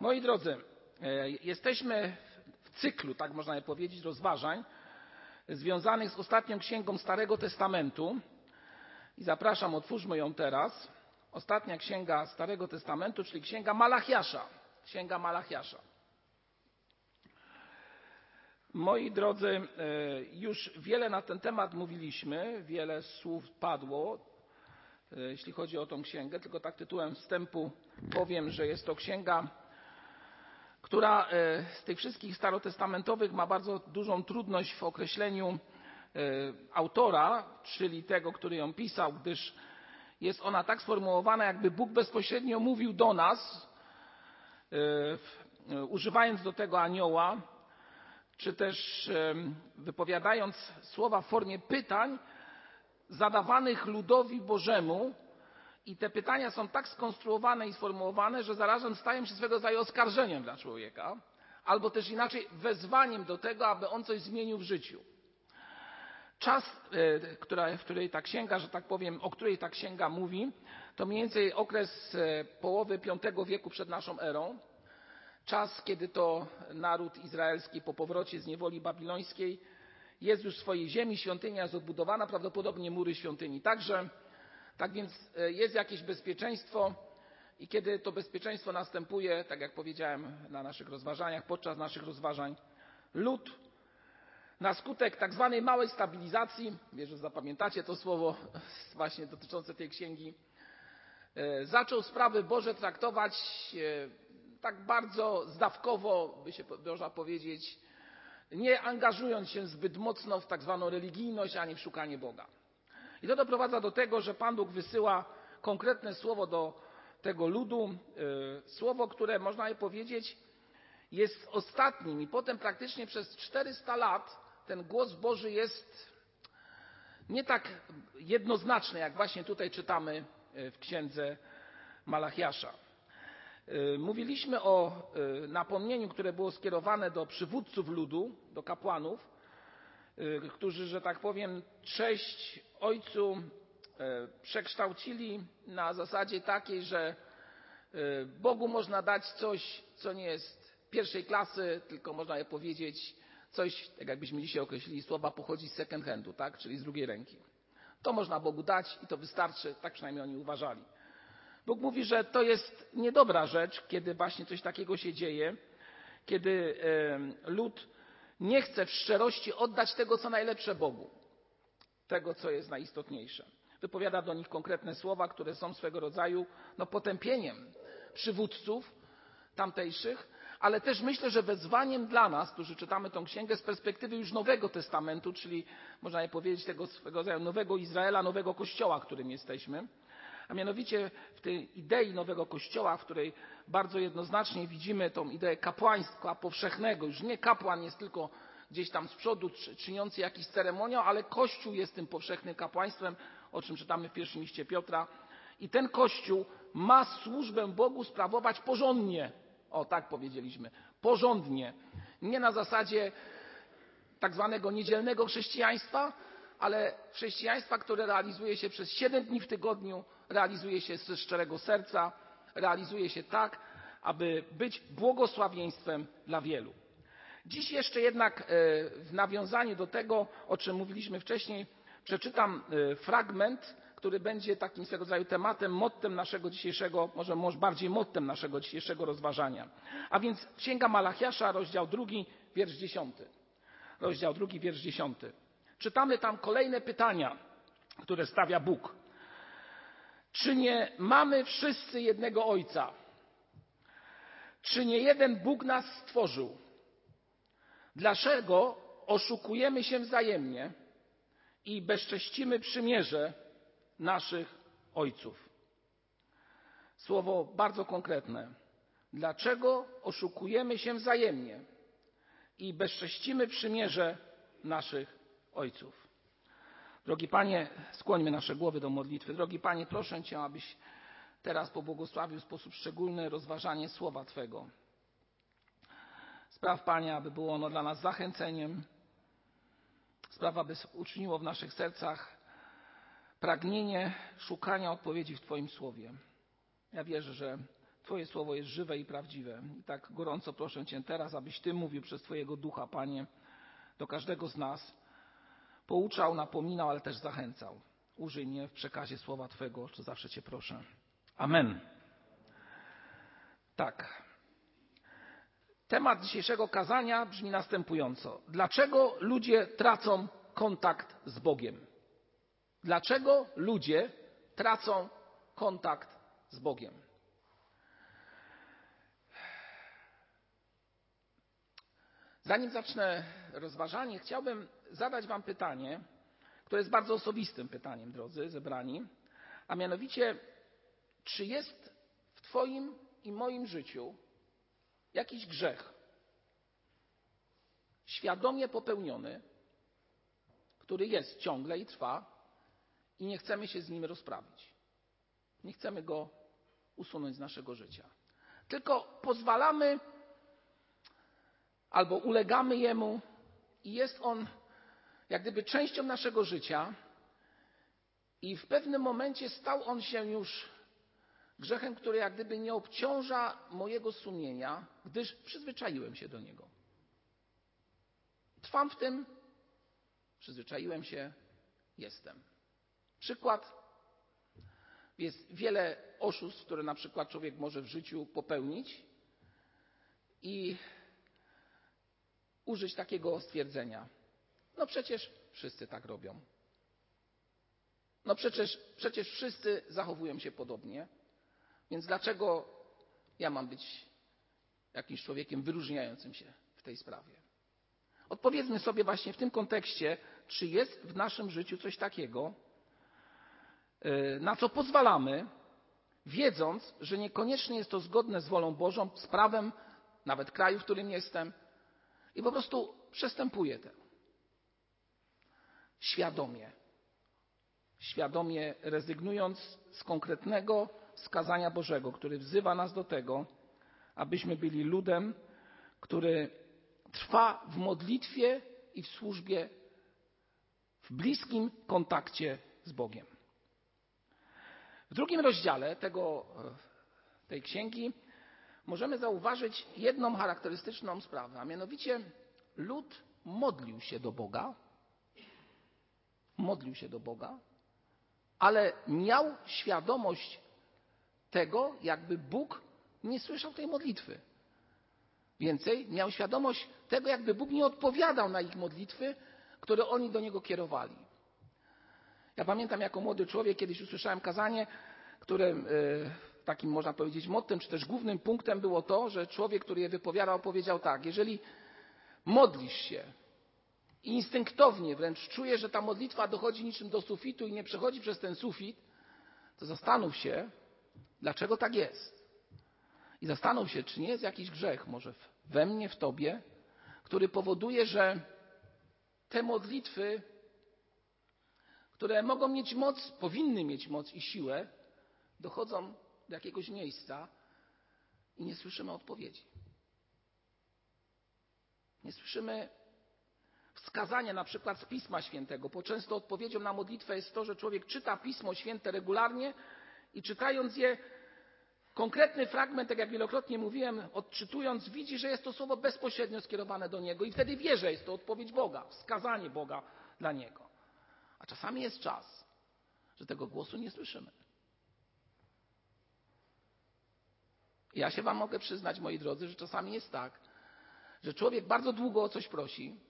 Moi drodzy, e, jesteśmy w cyklu, tak można powiedzieć, rozważań związanych z ostatnią księgą Starego Testamentu. I zapraszam, otwórzmy ją teraz. Ostatnia księga Starego Testamentu, czyli księga Malachiasza. Księga Malachiasza. Moi drodzy, e, już wiele na ten temat mówiliśmy, wiele słów padło, e, jeśli chodzi o tą księgę, tylko tak tytułem wstępu powiem, że jest to księga, która e, z tych wszystkich starotestamentowych ma bardzo dużą trudność w określeniu autora, czyli tego, który ją pisał, gdyż jest ona tak sformułowana, jakby Bóg bezpośrednio mówił do nas, używając do tego anioła, czy też wypowiadając słowa w formie pytań zadawanych ludowi Bożemu. I te pytania są tak skonstruowane i sformułowane, że zarazem stają się swego rodzaju oskarżeniem dla człowieka, albo też inaczej wezwaniem do tego, aby on coś zmienił w życiu. Czas, e, w której ta księga, że tak powiem, o której ta księga mówi, to mniej więcej okres e, połowy V wieku przed naszą erą czas, kiedy to naród izraelski po powrocie z niewoli babilońskiej jest już w swojej ziemi, świątynia jest odbudowana, prawdopodobnie mury świątyni także. Tak więc e, jest jakieś bezpieczeństwo i kiedy to bezpieczeństwo następuje, tak jak powiedziałem na naszych rozważaniach, podczas naszych rozważań, lud na skutek tak zwanej małej stabilizacji, wierzę, że zapamiętacie to słowo właśnie dotyczące tej księgi, e, zaczął sprawy Boże traktować e, tak bardzo zdawkowo, by się można powiedzieć, nie angażując się zbyt mocno w tak zwaną religijność ani w szukanie Boga. I to doprowadza do tego, że Pan Bóg wysyła konkretne słowo do tego ludu, y, słowo, które można by powiedzieć jest ostatnim i potem praktycznie przez 400 lat ten głos Boży jest nie tak jednoznaczny, jak właśnie tutaj czytamy y, w księdze Malachiasza. Y, mówiliśmy o napomnieniu, które było skierowane do przywódców ludu, do kapłanów, którzy, że tak powiem, cześć Ojcu przekształcili na zasadzie takiej, że Bogu można dać coś, co nie jest pierwszej klasy, tylko można je powiedzieć coś, tak jakbyśmy dzisiaj określili, słowa pochodzi z second handu, tak? czyli z drugiej ręki. To można Bogu dać i to wystarczy, tak przynajmniej oni uważali. Bóg mówi, że to jest niedobra rzecz, kiedy właśnie coś takiego się dzieje, kiedy lud nie chce w szczerości oddać tego, co najlepsze Bogu, tego, co jest najistotniejsze. Wypowiada do nich konkretne słowa, które są swego rodzaju no, potępieniem przywódców tamtejszych, ale też myślę, że wezwaniem dla nas, którzy czytamy tę księgę z perspektywy już Nowego Testamentu, czyli można powiedzieć tego swego rodzaju nowego Izraela, nowego Kościoła, którym jesteśmy, a mianowicie w tej idei nowego Kościoła, w której bardzo jednoznacznie widzimy tą ideę kapłaństwa powszechnego. Już nie kapłan jest tylko gdzieś tam z przodu czyniący jakiś ceremoniał, ale Kościół jest tym powszechnym kapłaństwem, o czym czytamy w pierwszym liście Piotra. I ten Kościół ma służbę Bogu sprawować porządnie. O, tak powiedzieliśmy. Porządnie. Nie na zasadzie tak zwanego niedzielnego chrześcijaństwa, ale chrześcijaństwa, które realizuje się przez siedem dni w tygodniu, realizuje się ze szczerego serca, realizuje się tak, aby być błogosławieństwem dla wielu. Dziś jeszcze jednak e, w nawiązaniu do tego, o czym mówiliśmy wcześniej, przeczytam e, fragment, który będzie takim swego rodzaju tematem, mottem naszego dzisiejszego, może, może bardziej mottem naszego dzisiejszego rozważania. A więc Księga Malachiasza, rozdział drugi, wiersz dziesiąty. Rozdział drugi, wiersz dziesiąty. Czytamy tam kolejne pytania, które stawia Bóg. Czy nie mamy wszyscy jednego Ojca? Czy nie jeden Bóg nas stworzył? Dlaczego oszukujemy się wzajemnie i bezcześcimy przymierze naszych ojców? Słowo bardzo konkretne. Dlaczego oszukujemy się wzajemnie i bezcześcimy przymierze naszych ojców? Drogi Panie, skłońmy nasze głowy do modlitwy. Drogi Panie, proszę Cię, abyś teraz pobłogosławił w sposób szczególny rozważanie słowa Twego. Spraw, Panie, aby było ono dla nas zachęceniem. Spraw, aby uczyniło w naszych sercach pragnienie szukania odpowiedzi w Twoim słowie. Ja wierzę, że Twoje słowo jest żywe i prawdziwe. I tak gorąco proszę Cię teraz, abyś Ty mówił przez Twojego ducha, Panie, do każdego z nas. Pouczał, napominał, ale też zachęcał. Użyj mnie w przekazie słowa Twego, co zawsze Cię proszę. Amen. Tak. Temat dzisiejszego kazania brzmi następująco. Dlaczego ludzie tracą kontakt z Bogiem? Dlaczego ludzie tracą kontakt z Bogiem? Zanim zacznę rozważanie, chciałbym zadać Wam pytanie, które jest bardzo osobistym pytaniem, drodzy zebrani, a mianowicie, czy jest w Twoim i moim życiu jakiś grzech świadomie popełniony, który jest ciągle i trwa i nie chcemy się z nim rozprawić. Nie chcemy go usunąć z naszego życia. Tylko pozwalamy albo ulegamy jemu i jest on jak gdyby częścią naszego życia i w pewnym momencie stał on się już grzechem, który jak gdyby nie obciąża mojego sumienia, gdyż przyzwyczaiłem się do niego. Trwam w tym, przyzwyczaiłem się, jestem. Przykład. Jest wiele oszustw, które na przykład człowiek może w życiu popełnić i użyć takiego stwierdzenia. No przecież wszyscy tak robią. No przecież, przecież wszyscy zachowują się podobnie. Więc dlaczego ja mam być jakimś człowiekiem wyróżniającym się w tej sprawie? Odpowiedzmy sobie właśnie w tym kontekście, czy jest w naszym życiu coś takiego, y, na co pozwalamy, wiedząc, że niekoniecznie jest to zgodne z wolą Bożą, z prawem nawet kraju, w którym jestem, i po prostu przestępuję to. Świadomie. Świadomie rezygnując z konkretnego skazania Bożego, który wzywa nas do tego, abyśmy byli ludem, który trwa w modlitwie i w służbie, w bliskim kontakcie z Bogiem. W drugim rozdziale tego, tej księgi możemy zauważyć jedną charakterystyczną sprawę, a mianowicie lud modlił się do Boga, modlił się do Boga, ale miał świadomość tego, jakby Bóg nie słyszał tej modlitwy. Więcej, miał świadomość tego, jakby Bóg nie odpowiadał na ich modlitwy, które oni do Niego kierowali. Ja pamiętam jako młody człowiek, kiedyś usłyszałem kazanie, którym takim można powiedzieć mottem, czy też głównym punktem było to, że człowiek, który je wypowiadał, powiedział tak, jeżeli modlisz się instynktownie wręcz czujesz, że ta modlitwa dochodzi niczym do sufitu i nie przechodzi przez ten sufit, to zastanów się, dlaczego tak jest. I zastanów się, czy nie jest jakiś grzech może we mnie, w tobie, który powoduje, że te modlitwy, które mogą mieć moc, powinny mieć moc i siłę, dochodzą do jakiegoś miejsca i nie słyszymy odpowiedzi. Nie słyszymy wskazania na przykład z Pisma Świętego, bo często odpowiedzią na modlitwę jest to, że człowiek czyta Pismo Święte regularnie i czytając je, konkretny fragment, tak jak wielokrotnie mówiłem, odczytując, widzi, że jest to słowo bezpośrednio skierowane do niego i wtedy wie, że jest to odpowiedź Boga, wskazanie Boga dla niego. A czasami jest czas, że tego głosu nie słyszymy. Ja się Wam mogę przyznać, moi drodzy, że czasami jest tak, że człowiek bardzo długo o coś prosi,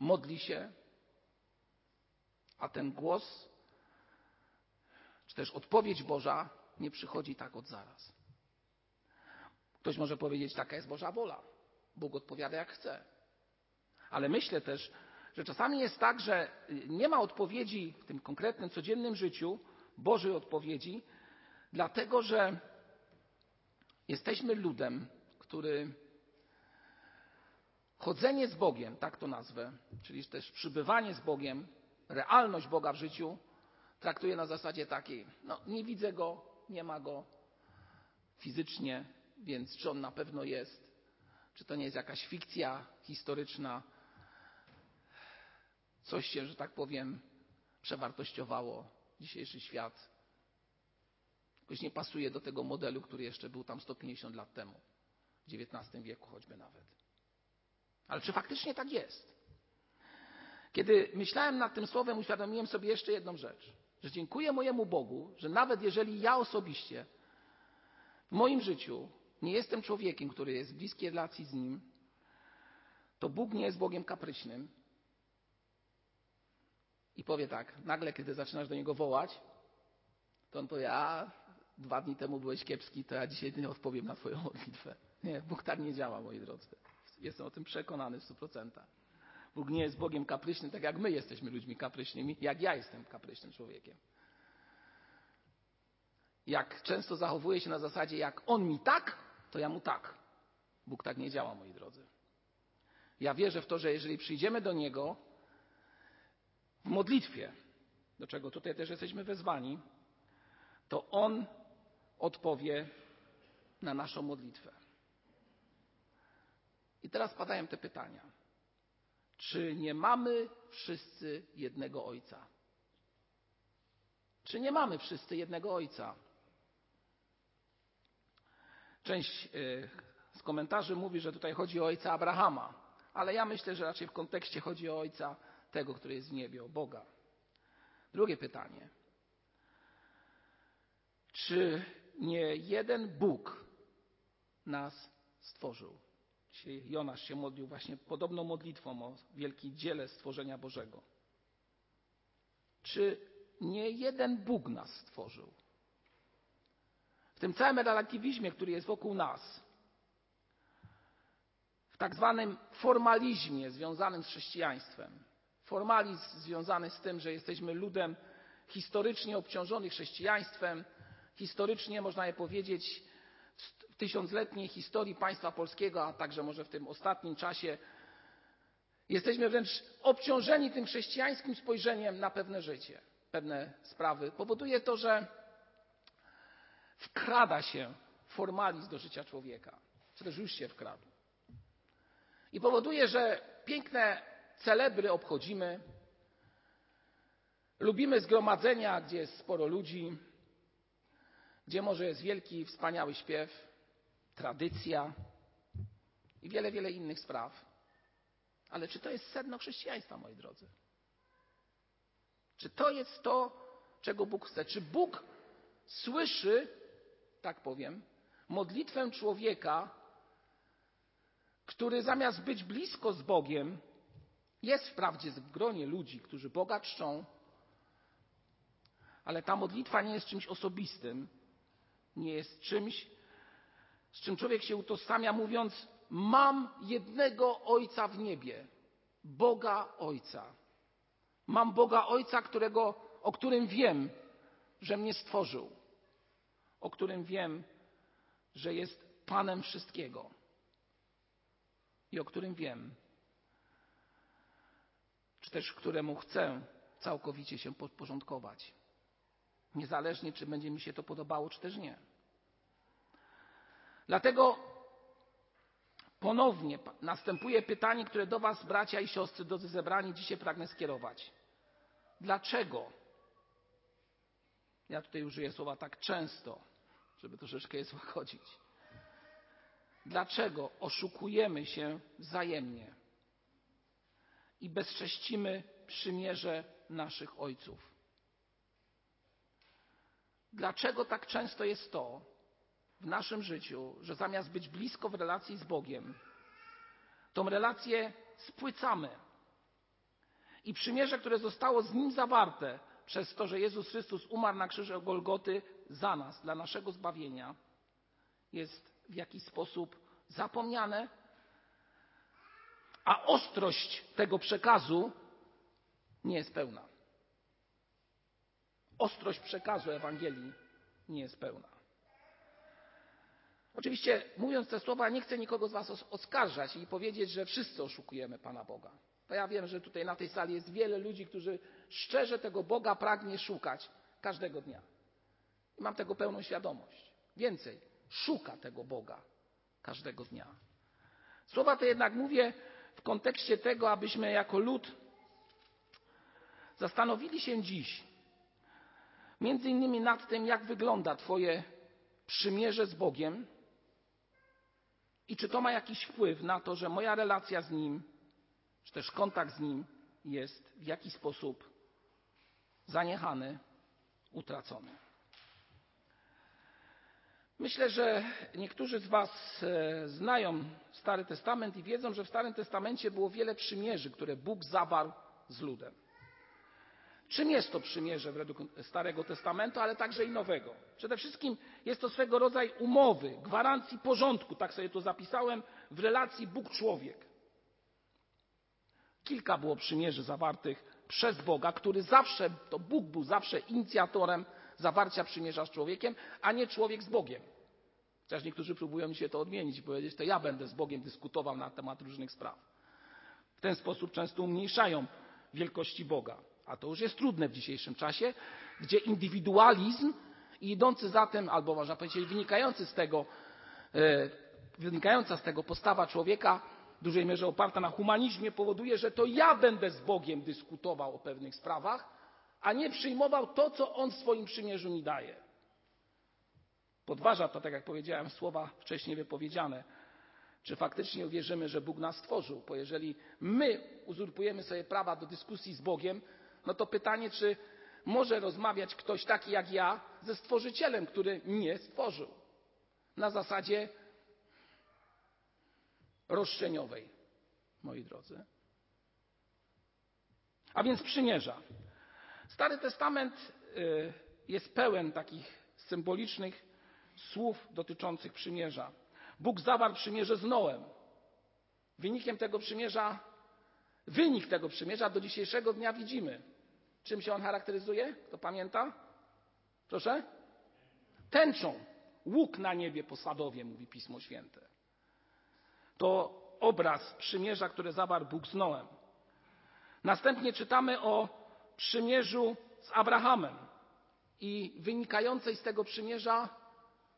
modli się, a ten głos, czy też odpowiedź Boża nie przychodzi tak od zaraz. Ktoś może powiedzieć, taka jest Boża wola. Bóg odpowiada jak chce. Ale myślę też, że czasami jest tak, że nie ma odpowiedzi w tym konkretnym, codziennym życiu, Bożej odpowiedzi, dlatego że Jesteśmy ludem, który chodzenie z Bogiem, tak to nazwę, czyli też przybywanie z Bogiem, realność Boga w życiu, traktuje na zasadzie takiej, no nie widzę go, nie ma go fizycznie, więc czy on na pewno jest, czy to nie jest jakaś fikcja historyczna, coś się, że tak powiem, przewartościowało dzisiejszy świat. Jakoś nie pasuje do tego modelu, który jeszcze był tam 150 lat temu, w XIX wieku choćby nawet. Ale czy faktycznie tak jest? Kiedy myślałem nad tym słowem, uświadomiłem sobie jeszcze jedną rzecz, że dziękuję mojemu Bogu, że nawet jeżeli ja osobiście w moim życiu nie jestem człowiekiem, który jest w bliskiej relacji z Nim, to Bóg nie jest Bogiem kapryśnym. I powie tak, nagle kiedy zaczynasz do Niego wołać, to On powie, a dwa dni temu byłeś kiepski, to ja dzisiaj nie odpowiem na Twoją modlitwę. Nie, Bóg tak nie działa, moi drodzy. Jestem o tym przekonany w stu procentach. Bóg nie jest Bogiem kapryśnym, tak jak my jesteśmy ludźmi kapryśnymi, jak ja jestem kapryśnym człowiekiem. Jak często zachowuję się na zasadzie, jak On mi tak, to ja Mu tak. Bóg tak nie działa, moi drodzy. Ja wierzę w to, że jeżeli przyjdziemy do Niego w modlitwie, do czego tutaj też jesteśmy wezwani, to On odpowie na naszą modlitwę. I teraz padają te pytania. Czy nie mamy wszyscy jednego Ojca? Czy nie mamy wszyscy jednego Ojca? Część y, z komentarzy mówi, że tutaj chodzi o Ojca Abrahama, ale ja myślę, że raczej w kontekście chodzi o Ojca tego, który jest w niebie, o Boga. Drugie pytanie. Czy nie jeden Bóg nas stworzył? Jonasz się modlił właśnie podobną modlitwą o wielkim dziele stworzenia Bożego. Czy nie jeden Bóg nas stworzył? W tym całym relatywizmie, który jest wokół nas, w tak zwanym formalizmie związanym z chrześcijaństwem, formalizm związany z tym, że jesteśmy ludem historycznie obciążonych chrześcijaństwem, historycznie można je powiedzieć w tysiącletniej historii państwa polskiego, a także może w tym ostatnim czasie, jesteśmy wręcz obciążeni tym chrześcijańskim spojrzeniem na pewne życie, pewne sprawy. Powoduje to, że wkrada się formalizm do życia człowieka, czy też już się wkradł. I powoduje, że piękne celebry obchodzimy, lubimy zgromadzenia, gdzie jest sporo ludzi, gdzie może jest wielki, wspaniały śpiew, tradycja i wiele, wiele innych spraw. Ale czy to jest sedno chrześcijaństwa, moi drodzy? Czy to jest to, czego Bóg chce? Czy Bóg słyszy, tak powiem, modlitwę człowieka, który zamiast być blisko z Bogiem, jest wprawdzie w gronie ludzi, którzy Boga czczą, ale ta modlitwa nie jest czymś osobistym, nie jest czymś, z czym człowiek się utożsamia, mówiąc: Mam jednego Ojca w niebie, Boga Ojca. Mam Boga Ojca, którego, o którym wiem, że mnie stworzył, o którym wiem, że jest Panem wszystkiego i o którym wiem, czy też któremu chcę całkowicie się podporządkować. Niezależnie, czy będzie mi się to podobało, czy też nie. Dlatego ponownie następuje pytanie, które do Was, bracia i siostry, drodzy zebrani, dzisiaj pragnę skierować. Dlaczego? Ja tutaj użyję słowa tak często, żeby troszeczkę je złagodzić. Dlaczego oszukujemy się wzajemnie i bezcześcimy przymierze naszych ojców? Dlaczego tak często jest to w naszym życiu, że zamiast być blisko w relacji z Bogiem, tą relację spłycamy? I przymierze, które zostało z Nim zawarte przez to, że Jezus Chrystus umarł na krzyżu Golgoty za nas, dla naszego zbawienia, jest w jakiś sposób zapomniane, a ostrość tego przekazu nie jest pełna. Ostrość przekazu Ewangelii nie jest pełna. Oczywiście, mówiąc te słowa, nie chcę nikogo z Was oskarżać i powiedzieć, że wszyscy oszukujemy Pana Boga. Bo ja wiem, że tutaj na tej sali jest wiele ludzi, którzy szczerze tego Boga pragnie szukać każdego dnia. I mam tego pełną świadomość. Więcej, szuka tego Boga każdego dnia. Słowa te jednak mówię w kontekście tego, abyśmy jako lud zastanowili się dziś, Między innymi nad tym, jak wygląda Twoje przymierze z Bogiem i czy to ma jakiś wpływ na to, że moja relacja z Nim, czy też kontakt z Nim jest w jakiś sposób zaniechany, utracony. Myślę, że niektórzy z Was e, znają Stary Testament i wiedzą, że w Starym Testamencie było wiele przymierzy, które Bóg zawarł z ludem. Czym jest to przymierze według Starego Testamentu, ale także i Nowego? Przede wszystkim jest to swego rodzaju umowy, gwarancji porządku, tak sobie to zapisałem, w relacji Bóg-człowiek. Kilka było przymierzy zawartych przez Boga, który zawsze, to Bóg był zawsze inicjatorem zawarcia przymierza z człowiekiem, a nie człowiek z Bogiem. Chociaż niektórzy próbują mi się to odmienić powiedzieć, to ja będę z Bogiem dyskutował na temat różnych spraw. W ten sposób często umniejszają wielkości Boga. A to już jest trudne w dzisiejszym czasie, gdzie indywidualizm i idący za tym, albo można powiedzieć wynikający z tego, e, wynikająca z tego postawa człowieka, w dużej mierze oparta na humanizmie, powoduje, że to ja będę z Bogiem dyskutował o pewnych sprawach, a nie przyjmował to, co On w swoim przymierzu mi daje. Podważa to, tak jak powiedziałem, słowa wcześniej wypowiedziane. Czy faktycznie uwierzymy, że Bóg nas stworzył? Bo jeżeli my uzurpujemy sobie prawa do dyskusji z Bogiem, no to pytanie, czy może rozmawiać ktoś taki jak ja ze stworzycielem, który mnie stworzył. Na zasadzie roszczeniowej, moi drodzy. A więc przymierza. Stary Testament y, jest pełen takich symbolicznych słów dotyczących przymierza. Bóg zawarł przymierze z Noem. Wynikiem tego przymierza, wynik tego przymierza do dzisiejszego dnia widzimy. Czym się on charakteryzuje? Kto pamięta? Proszę? Tęczą. Łuk na niebie posadowie, mówi Pismo Święte. To obraz przymierza, które zawarł Bóg z Noem. Następnie czytamy o przymierzu z Abrahamem i wynikającej z tego przymierza,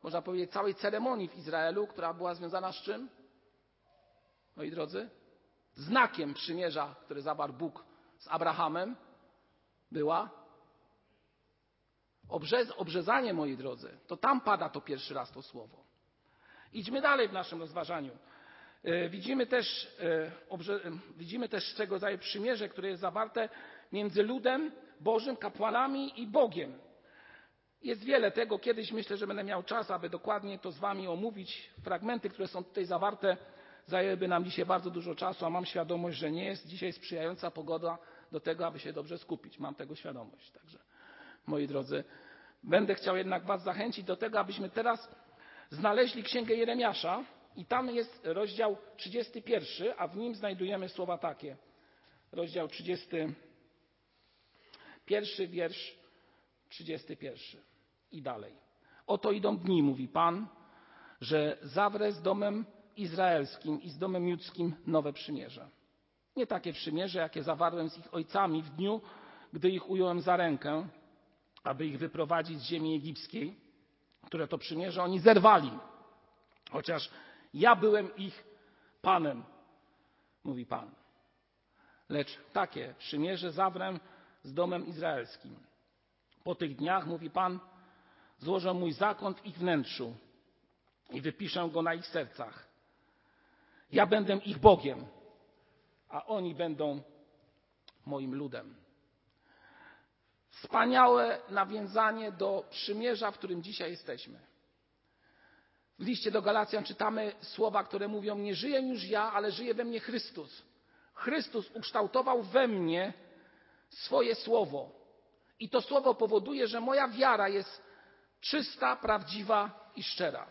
można powiedzieć, całej ceremonii w Izraelu, która była związana z czym? Moi drodzy, znakiem przymierza, które zawarł Bóg z Abrahamem, była obrzez, obrzezanie, moi drodzy. To tam pada to pierwszy raz to słowo. Idźmy dalej w naszym rozważaniu. E, widzimy też, e, widzimy też czego rodzaju przymierze, które jest zawarte między ludem Bożym, kapłanami i Bogiem. Jest wiele tego. Kiedyś myślę, że będę miał czas, aby dokładnie to z Wami omówić. Fragmenty, które są tutaj zawarte, zajęłyby nam dzisiaj bardzo dużo czasu, a mam świadomość, że nie jest dzisiaj sprzyjająca pogoda do tego, aby się dobrze skupić. Mam tego świadomość. Także, moi drodzy, będę chciał jednak Was zachęcić do tego, abyśmy teraz znaleźli Księgę Jeremiasza i tam jest rozdział 31, a w nim znajdujemy słowa takie. Rozdział 31, wiersz 31 i dalej. Oto idą dni, mówi Pan, że zawrę z domem izraelskim i z domem judzkim nowe przymierze. Nie takie przymierze, jakie zawarłem z ich ojcami w dniu, gdy ich ująłem za rękę, aby ich wyprowadzić z ziemi egipskiej, które to przymierze oni zerwali. Chociaż ja byłem ich Panem, mówi Pan. Lecz takie przymierze zawrę z domem izraelskim. Po tych dniach, mówi Pan, złożę mój zakon w ich wnętrzu i wypiszę go na ich sercach. Ja będę ich Bogiem, a oni będą moim ludem. Wspaniałe nawiązanie do przymierza, w którym dzisiaj jesteśmy. W liście do Galacjan czytamy słowa, które mówią: Nie żyję już ja, ale żyje we mnie Chrystus. Chrystus ukształtował we mnie swoje słowo. I to słowo powoduje, że moja wiara jest czysta, prawdziwa i szczera.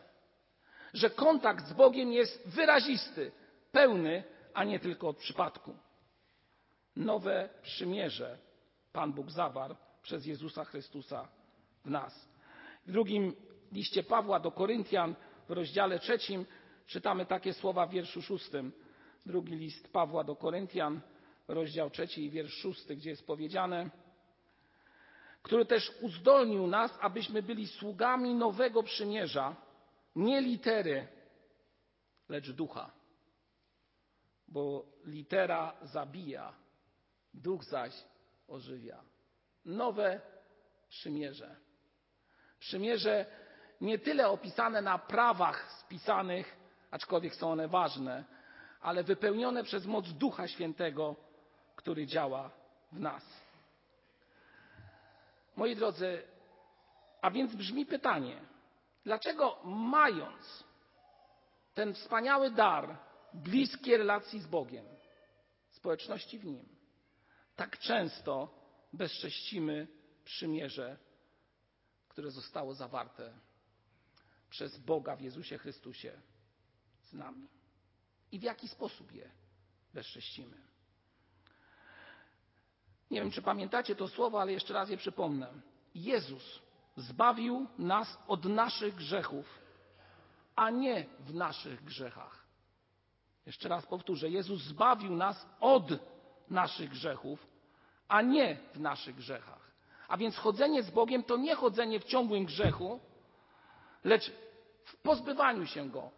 Że kontakt z Bogiem jest wyrazisty, pełny, a nie tylko od przypadku. Nowe przymierze Pan Bóg zawarł przez Jezusa Chrystusa w nas. W drugim liście Pawła do Koryntian w rozdziale trzecim czytamy takie słowa w wierszu szóstym. Drugi list Pawła do Koryntian, rozdział trzeci i wiersz szósty, gdzie jest powiedziane, który też uzdolnił nas, abyśmy byli sługami nowego przymierza, nie litery, lecz ducha. Bo litera zabija, duch zaś ożywia. Nowe przymierze. Przymierze nie tyle opisane na prawach spisanych, aczkolwiek są one ważne, ale wypełnione przez moc Ducha Świętego, który działa w nas. Moi drodzy, a więc brzmi pytanie, dlaczego mając ten wspaniały dar bliskiej relacji z Bogiem, społeczności w Nim, tak często bezcześcimy przymierze, które zostało zawarte przez Boga w Jezusie Chrystusie z nami. I w jaki sposób je bezcześcimy? Nie wiem, czy pamiętacie to słowo, ale jeszcze raz je przypomnę. Jezus zbawił nas od naszych grzechów, a nie w naszych grzechach. Jeszcze raz powtórzę. Jezus zbawił nas od naszych grzechów, a nie w naszych grzechach. A więc chodzenie z Bogiem to nie chodzenie w ciągłym grzechu, lecz w pozbywaniu się go,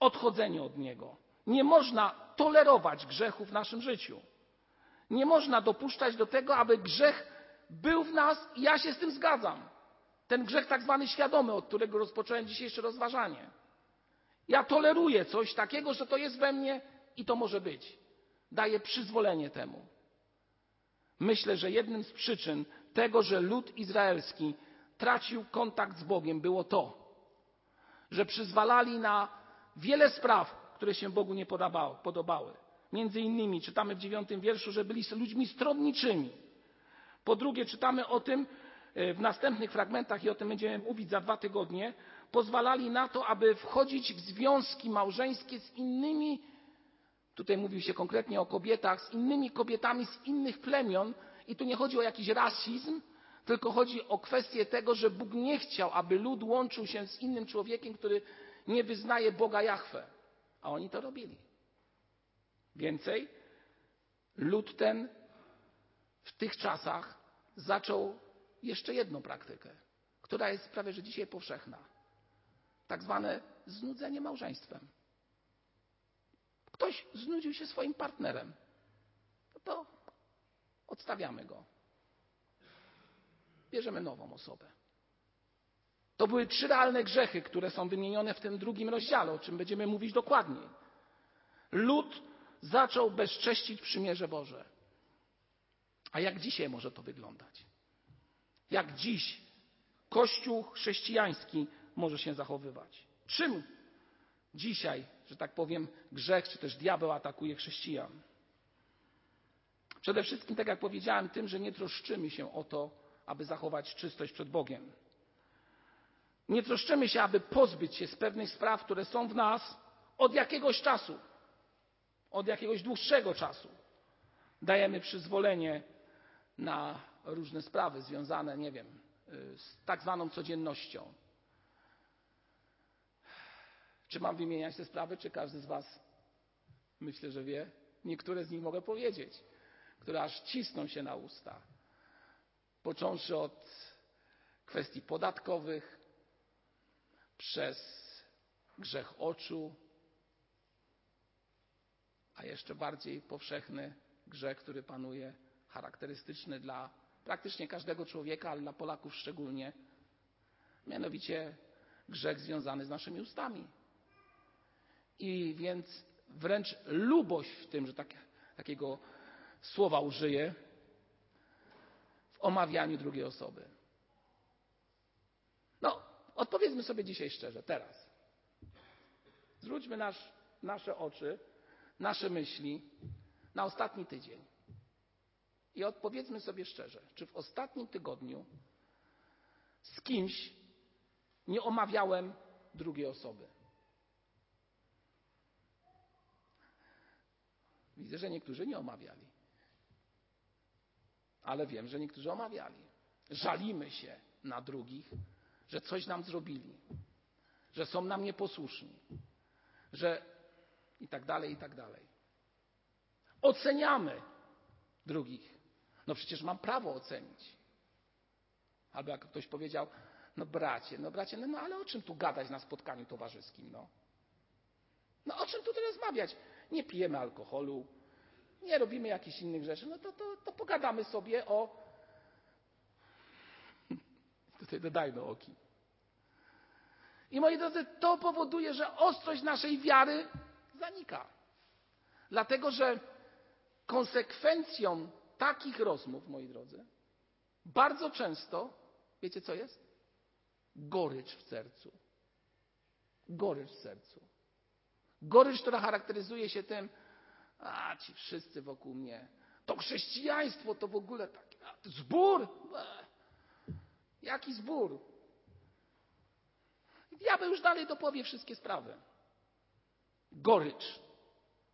odchodzenie od niego. Nie można tolerować grzechu w naszym życiu. Nie można dopuszczać do tego, aby grzech był w nas i ja się z tym zgadzam. Ten grzech tak zwany świadomy, od którego rozpocząłem dzisiejsze rozważanie. Ja toleruję coś takiego, że to jest we mnie i to może być. Daję przyzwolenie temu. Myślę, że jednym z przyczyn tego, że lud izraelski tracił kontakt z Bogiem, było to, że przyzwalali na wiele spraw, które się Bogu nie podobały. Między innymi czytamy w dziewiątym wierszu, że byli ludźmi stronniczymi. Po drugie, czytamy o tym e, w następnych fragmentach i o tym będziemy mówić za dwa tygodnie. Pozwalali na to, aby wchodzić w związki małżeńskie z innymi, tutaj mówi się konkretnie o kobietach, z innymi kobietami z innych plemion. I tu nie chodzi o jakiś rasizm, tylko chodzi o kwestię tego, że Bóg nie chciał, aby lud łączył się z innym człowiekiem, który nie wyznaje Boga Jahwe. A oni to robili. Więcej, lud ten w tych czasach zaczął jeszcze jedną praktykę, która jest prawie że dzisiaj powszechna. Tak zwane znudzenie małżeństwem. Ktoś znudził się swoim partnerem. No to odstawiamy go. Bierzemy nową osobę. To były trzy realne grzechy, które są wymienione w tym drugim rozdziale, o czym będziemy mówić dokładniej. Lud zaczął bezcześcić przymierze Boże. A jak dzisiaj może to wyglądać? Jak dziś Kościół chrześcijański może się zachowywać? Czym dzisiaj, że tak powiem, grzech czy też diabeł atakuje chrześcijan? Przede wszystkim, tak jak powiedziałem, tym, że nie troszczymy się o to, aby zachować czystość przed Bogiem. Nie troszczymy się, aby pozbyć się z pewnych spraw, które są w nas od jakiegoś czasu od jakiegoś dłuższego czasu dajemy przyzwolenie na różne sprawy związane, nie wiem, z tak zwaną codziennością. Czy mam wymieniać te sprawy, czy każdy z Was myślę, że wie? Niektóre z nich mogę powiedzieć, które aż cisną się na usta. Począwszy od kwestii podatkowych, przez grzech oczu, a jeszcze bardziej powszechny grzech, który panuje, charakterystyczny dla praktycznie każdego człowieka, ale dla Polaków szczególnie, mianowicie grzech związany z naszymi ustami. I więc wręcz lubość w tym, że tak, takiego słowa użyję, w omawianiu drugiej osoby. No, odpowiedzmy sobie dzisiaj szczerze, teraz. Zwróćmy nasz, nasze oczy nasze myśli na ostatni tydzień. I odpowiedzmy sobie szczerze, czy w ostatnim tygodniu z kimś nie omawiałem drugiej osoby. Widzę, że niektórzy nie omawiali. Ale wiem, że niektórzy omawiali. Żalimy się na drugich, że coś nam zrobili, że są nam nieposłuszni, że i tak dalej, i tak dalej. Oceniamy drugich. No przecież mam prawo ocenić. Albo jak ktoś powiedział, no bracie, no bracie, no, no ale o czym tu gadać na spotkaniu towarzyskim, no? No o czym tu rozmawiać? Nie pijemy alkoholu, nie robimy jakichś innych rzeczy, no to, to, to pogadamy sobie o Tutaj dodajmy oki. I moi drodzy, to powoduje, że ostrość naszej wiary zanika. Dlatego, że konsekwencją takich rozmów, moi drodzy, bardzo często, wiecie co jest? Gorycz w sercu. Gorycz w sercu. Gorycz, która charakteryzuje się tym, a ci wszyscy wokół mnie, to chrześcijaństwo to w ogóle taki zbór. Jaki zbór? Diabeł już dalej dopowie wszystkie sprawy. Gorycz.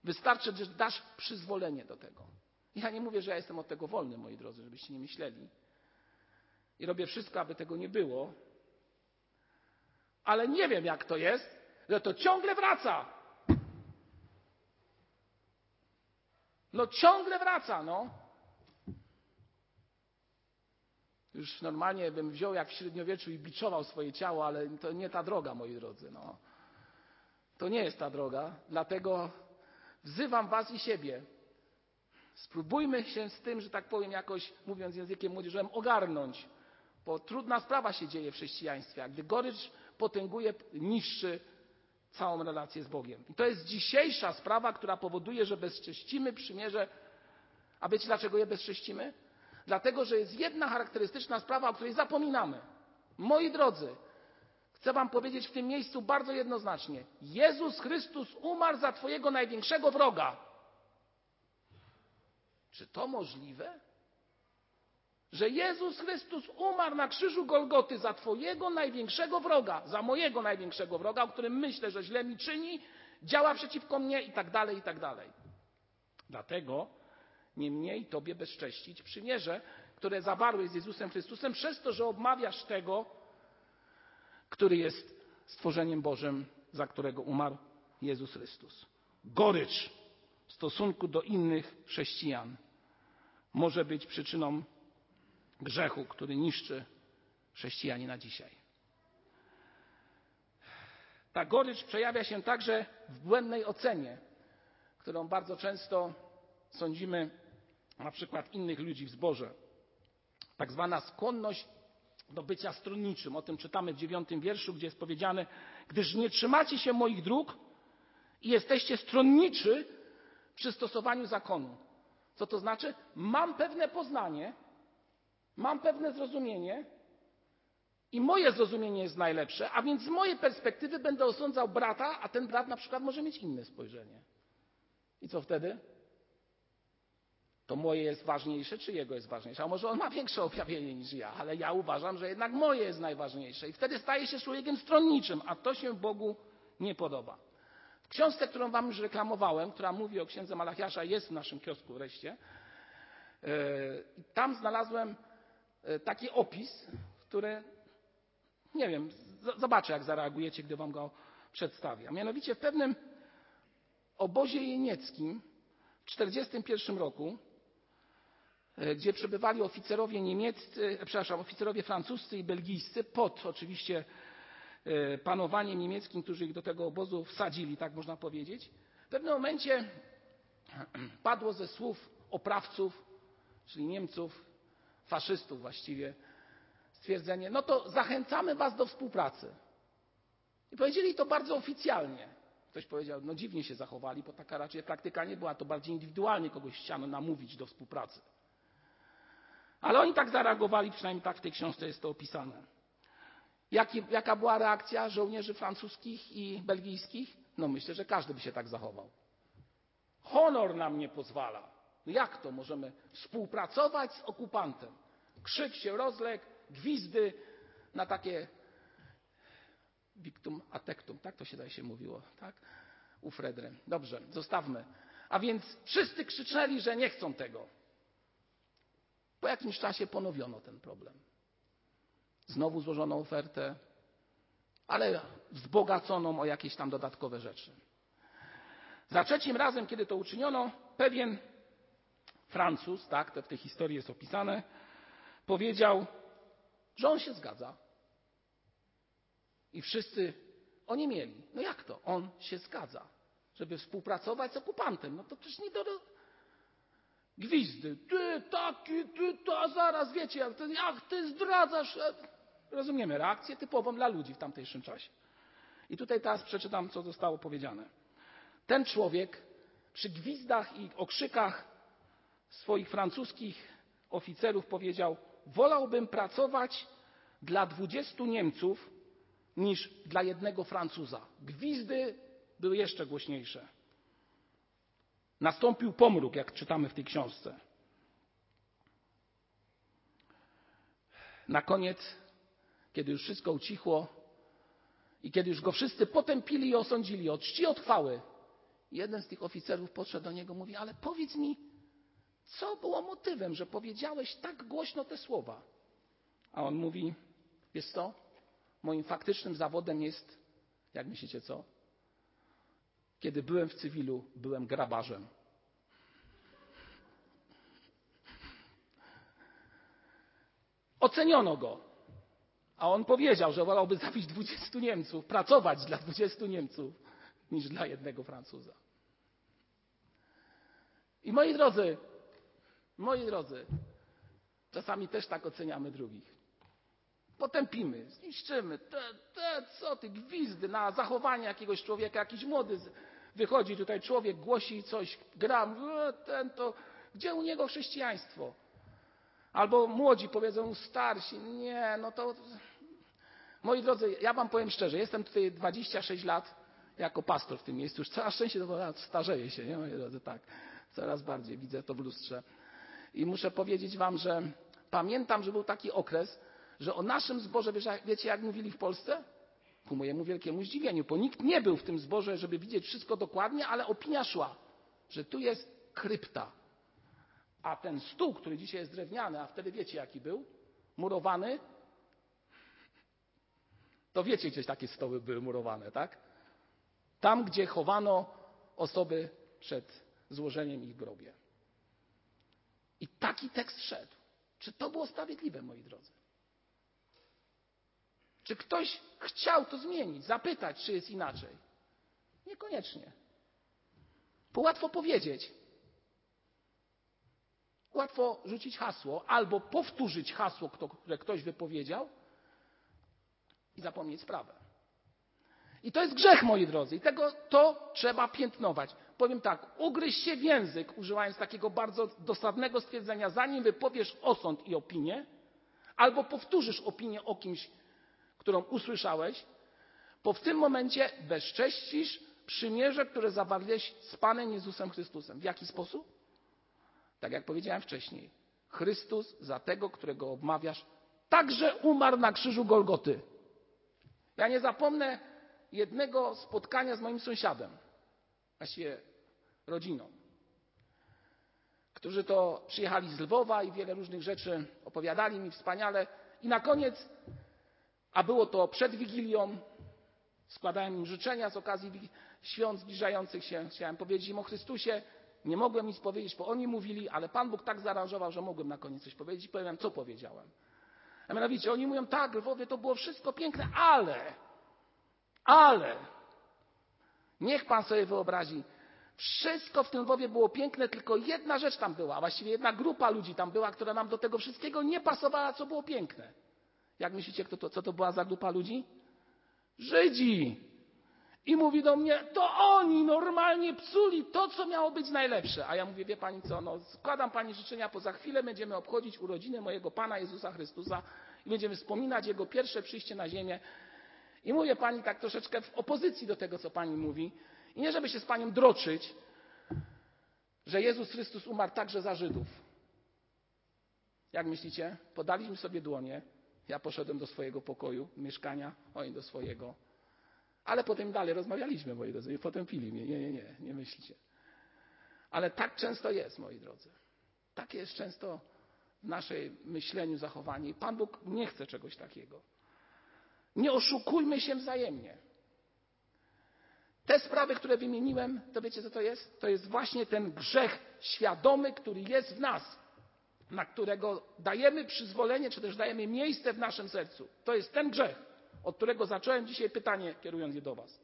Wystarczy, że dasz przyzwolenie do tego. Ja nie mówię, że ja jestem od tego wolny, moi drodzy, żebyście nie myśleli. I robię wszystko, aby tego nie było. Ale nie wiem, jak to jest, że to ciągle wraca. No ciągle wraca, no. Już normalnie bym wziął jak w średniowieczu i biczował swoje ciało, ale to nie ta droga, moi drodzy. No. To nie jest ta droga, dlatego wzywam Was i siebie. Spróbujmy się z tym, że tak powiem, jakoś mówiąc językiem młodzieżowym, ogarnąć, bo trudna sprawa się dzieje w chrześcijaństwie. A gdy gorycz potęguje, niszczy całą relację z Bogiem. I to jest dzisiejsza sprawa, która powoduje, że bezcześcimy przymierze. A wiecie dlaczego je bezcześcimy? Dlatego, że jest jedna charakterystyczna sprawa, o której zapominamy. Moi drodzy, chcę Wam powiedzieć w tym miejscu bardzo jednoznacznie: Jezus Chrystus umarł za Twojego największego wroga. Czy to możliwe? Że Jezus Chrystus umarł na krzyżu Golgoty za Twojego największego wroga, za mojego największego wroga, o którym myślę, że źle mi czyni, działa przeciwko mnie i tak dalej, i tak dalej. Dlatego niemniej Tobie bezcześcić przymierze, które zawarłeś z Jezusem Chrystusem, przez to, że obmawiasz tego, który jest stworzeniem Bożym, za którego umarł Jezus Chrystus. Gorycz w stosunku do innych chrześcijan może być przyczyną grzechu, który niszczy chrześcijanina dzisiaj. Ta gorycz przejawia się także w błędnej ocenie, którą bardzo często sądzimy na przykład innych ludzi w zborze. Tak zwana skłonność do bycia stronniczym. O tym czytamy w dziewiątym wierszu, gdzie jest powiedziane, gdyż nie trzymacie się moich dróg i jesteście stronniczy przy stosowaniu zakonu. Co to znaczy? Mam pewne poznanie, mam pewne zrozumienie i moje zrozumienie jest najlepsze, a więc z mojej perspektywy będę osądzał brata, a ten brat na przykład może mieć inne spojrzenie. I co wtedy? To moje jest ważniejsze, czy jego jest ważniejsze? A może on ma większe objawienie niż ja, ale ja uważam, że jednak moje jest najważniejsze. I wtedy staje się człowiekiem stronniczym, a to się Bogu nie podoba. W książce, którą Wam już reklamowałem, która mówi o księdze Malachiasza, jest w naszym kiosku wreszcie. Tam znalazłem taki opis, który, nie wiem, zobaczę jak zareagujecie, gdy Wam go przedstawię. Mianowicie w pewnym obozie jenieckim w 1941 roku, gdzie przebywali oficerowie niemieccy, przepraszam, oficerowie francuscy i belgijscy pod oczywiście panowaniem niemieckim, którzy ich do tego obozu wsadzili, tak można powiedzieć. W pewnym momencie padło ze słów oprawców, czyli Niemców, faszystów właściwie, stwierdzenie, no to zachęcamy was do współpracy. I powiedzieli to bardzo oficjalnie. Ktoś powiedział, no dziwnie się zachowali, bo taka raczej praktyka nie była, to bardziej indywidualnie kogoś chciano namówić do współpracy. Ale oni tak zareagowali, przynajmniej tak w tej książce jest to opisane. Jaki, jaka była reakcja żołnierzy francuskich i belgijskich? No myślę, że każdy by się tak zachował. Honor nam nie pozwala. No jak to możemy współpracować z okupantem? Krzyk się rozległ, gwizdy na takie victum atectum, tak to się daje się mówiło, tak? U Fredry. Dobrze, zostawmy. A więc wszyscy krzyczeli, że nie chcą tego. Po jakimś czasie ponowiono ten problem. Znowu złożono ofertę, ale wzbogaconą o jakieś tam dodatkowe rzeczy. Za trzecim razem, kiedy to uczyniono, pewien Francuz, tak, to w tej historii jest opisane, powiedział, że on się zgadza. I wszyscy oni mieli. No jak to? On się zgadza, żeby współpracować z okupantem. No to przecież nie do. Gwizdy. Ty taki, ty to, zaraz wiecie, jak ty, jak ty zdradzasz. rozumiemy reakcję typową dla ludzi w tamtejszym czasie. I tutaj teraz przeczytam, co zostało powiedziane. Ten człowiek przy gwizdach i okrzykach swoich francuskich oficerów powiedział: Wolałbym pracować dla dwudziestu Niemców niż dla jednego Francuza. Gwizdy były jeszcze głośniejsze. Nastąpił pomruk, jak czytamy w tej książce. Na koniec, kiedy już wszystko ucichło i kiedy już go wszyscy potępili i osądzili od czci od chwały, jeden z tych oficerów podszedł do niego i mówi, ale powiedz mi, co było motywem, że powiedziałeś tak głośno te słowa? A on mówi, wiesz co, moim faktycznym zawodem jest, jak myślicie co? Kiedy byłem w cywilu, byłem grabarzem. Oceniono go. A on powiedział, że wolałby zabić 20 Niemców, pracować dla 20 Niemców, niż dla jednego Francuza. I moi drodzy, moi drodzy, czasami też tak oceniamy drugich. Potępimy, zniszczymy. Te, te, co ty, gwizdy na zachowanie jakiegoś człowieka, jakiś młody wychodzi tutaj człowiek, głosi coś, gra, e, ten to, gdzie u niego chrześcijaństwo? Albo młodzi powiedzą, starsi, nie, no to... Moi drodzy, ja wam powiem szczerze, jestem tutaj 26 lat jako pastor w tym miejscu, już coraz częściej to starzeję się, nie, moi drodzy, tak, coraz bardziej widzę to w lustrze. I muszę powiedzieć wam, że pamiętam, że był taki okres, że o naszym zborze, wiecie jak mówili w Polsce? Ku mojemu wielkiemu zdziwieniu, bo nikt nie był w tym zborze, żeby widzieć wszystko dokładnie, ale opinia szła, że tu jest krypta. A ten stół, który dzisiaj jest drewniany, a wtedy wiecie jaki był? Murowany. To wiecie, gdzieś takie stoły były murowane, tak? Tam, gdzie chowano osoby przed złożeniem ich w grobie. I taki tekst szedł. Czy to było sprawiedliwe, moi drodzy? Czy ktoś chciał to zmienić, zapytać, czy jest inaczej? Niekoniecznie. Bo łatwo powiedzieć. Łatwo rzucić hasło albo powtórzyć hasło, które ktoś wypowiedział i zapomnieć sprawę. I to jest grzech, moi drodzy, i tego to trzeba piętnować. Powiem tak, ugryź się w język, używając takiego bardzo dosadnego stwierdzenia, zanim wypowiesz osąd i opinię, albo powtórzysz opinię o kimś, którą usłyszałeś, bo w tym momencie bezcześcisz przymierze, które zawarłeś z Panem Jezusem Chrystusem. W jaki sposób? Tak jak powiedziałem wcześniej. Chrystus za tego, którego obmawiasz, także umarł na krzyżu Golgoty. Ja nie zapomnę jednego spotkania z moim sąsiadem, właściwie rodziną, którzy to przyjechali z Lwowa i wiele różnych rzeczy opowiadali mi wspaniale. I na koniec a było to przed Wigilią. Składałem im życzenia z okazji świąt zbliżających się. Chciałem powiedzieć im o Chrystusie. Nie mogłem nic powiedzieć, bo oni mówili, ale Pan Bóg tak zaaranżował, że mogłem na koniec coś powiedzieć i powiem, co powiedziałem. A mianowicie oni mówią, tak, Lwowie, to było wszystko piękne, ale, ale, niech Pan sobie wyobrazi, wszystko w tym Lwowie było piękne, tylko jedna rzecz tam była, właściwie jedna grupa ludzi tam była, która nam do tego wszystkiego nie pasowała, co było piękne. Jak myślicie, kto to, co to była za grupa ludzi? Żydzi. I mówi do mnie, to oni normalnie psuli to, co miało być najlepsze. A ja mówię, wie pani co, no składam pani życzenia, bo za chwilę będziemy obchodzić urodziny mojego Pana Jezusa Chrystusa i będziemy wspominać Jego pierwsze przyjście na ziemię. I mówię pani tak troszeczkę w opozycji do tego, co pani mówi. I nie żeby się z panią droczyć, że Jezus Chrystus umarł także za Żydów. Jak myślicie? Podaliśmy sobie dłonie, ja poszedłem do swojego pokoju, mieszkania, oni do swojego. Ale potem dalej rozmawialiśmy, moi drodzy, i potem pili mnie. Nie, nie, nie, nie myślicie. Ale tak często jest, moi drodzy. Takie jest często w naszej myśleniu zachowanie. I Pan Bóg nie chce czegoś takiego. Nie oszukujmy się wzajemnie. Te sprawy, które wymieniłem, to wiecie co to jest? To jest właśnie ten grzech świadomy, który jest w nas na którego dajemy przyzwolenie, czy też dajemy miejsce w naszym sercu. To jest ten grzech, od którego zacząłem dzisiaj pytanie, kierując je do Was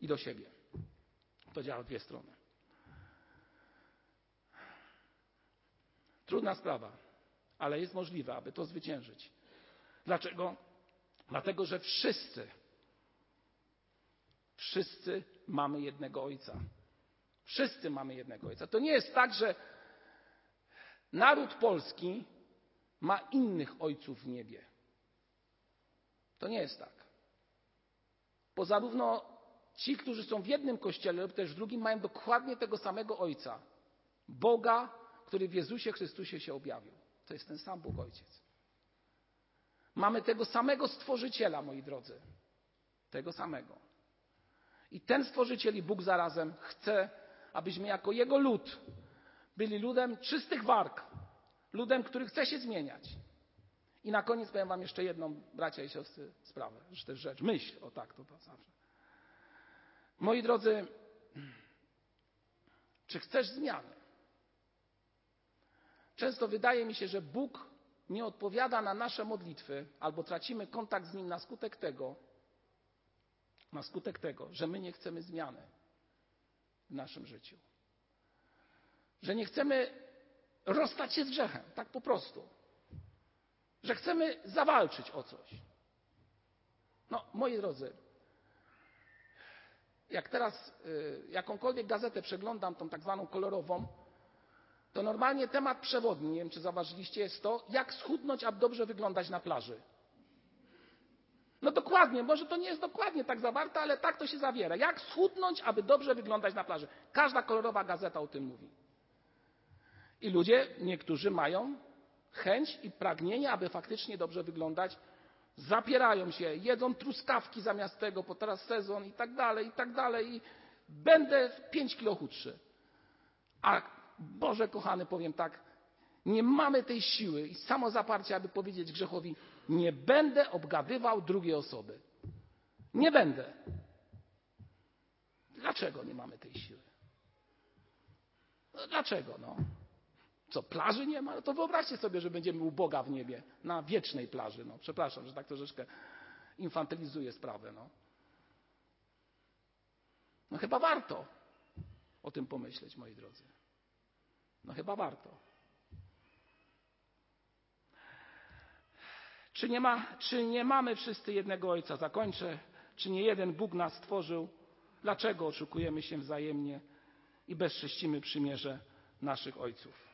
i do siebie. To działa w dwie strony. Trudna sprawa, ale jest możliwe, aby to zwyciężyć. Dlaczego? Dlatego, że wszyscy, wszyscy mamy jednego Ojca. Wszyscy mamy jednego Ojca. To nie jest tak, że naród polski ma innych ojców w niebie. To nie jest tak. Bo zarówno ci, którzy są w jednym kościele lub też w drugim, mają dokładnie tego samego Ojca. Boga, który w Jezusie Chrystusie się objawił. To jest ten sam Bóg Ojciec. Mamy tego samego Stworzyciela, moi drodzy. Tego samego. I ten Stworzyciel i Bóg zarazem chce, abyśmy jako Jego lud byli ludem czystych warg, ludem, który chce się zmieniać. I na koniec powiem Wam jeszcze jedną, bracia i siostry, sprawę, że też rzecz, myśl, o tak, to, to zawsze. Moi drodzy, czy chcesz zmiany? Często wydaje mi się, że Bóg nie odpowiada na nasze modlitwy, albo tracimy kontakt z Nim na skutek tego, na skutek tego, że my nie chcemy zmiany w naszym życiu. Że nie chcemy rozstać się z grzechem, tak po prostu. Że chcemy zawalczyć o coś. No, moi drodzy, jak teraz y, jakąkolwiek gazetę przeglądam, tą tak zwaną kolorową, to normalnie temat przewodni, nie wiem czy zauważyliście, jest to, jak schudnąć, aby dobrze wyglądać na plaży. No dokładnie, może to nie jest dokładnie tak zawarte, ale tak to się zawiera. Jak schudnąć, aby dobrze wyglądać na plaży. Każda kolorowa gazeta o tym mówi. I ludzie, niektórzy mają chęć i pragnienie, aby faktycznie dobrze wyglądać. Zapierają się, jedzą truskawki zamiast tego, bo teraz sezon i tak dalej, i tak dalej. I będę 5 kilo chudszy. A Boże kochany, powiem tak, nie mamy tej siły i samozaparcia, aby powiedzieć grzechowi, nie będę obgadywał drugiej osoby. Nie będę. Dlaczego nie mamy tej siły? Dlaczego? No? Co, plaży nie ma? No to wyobraźcie sobie, że będziemy u Boga w niebie, na wiecznej plaży. No, przepraszam, że tak troszeczkę infantylizuję sprawę. No. no chyba warto o tym pomyśleć, moi drodzy. No chyba warto. Czy nie, ma, czy nie mamy wszyscy jednego Ojca? Zakończę. Czy nie jeden Bóg nas stworzył? Dlaczego oszukujemy się wzajemnie i bezcześcimy przymierze naszych ojców?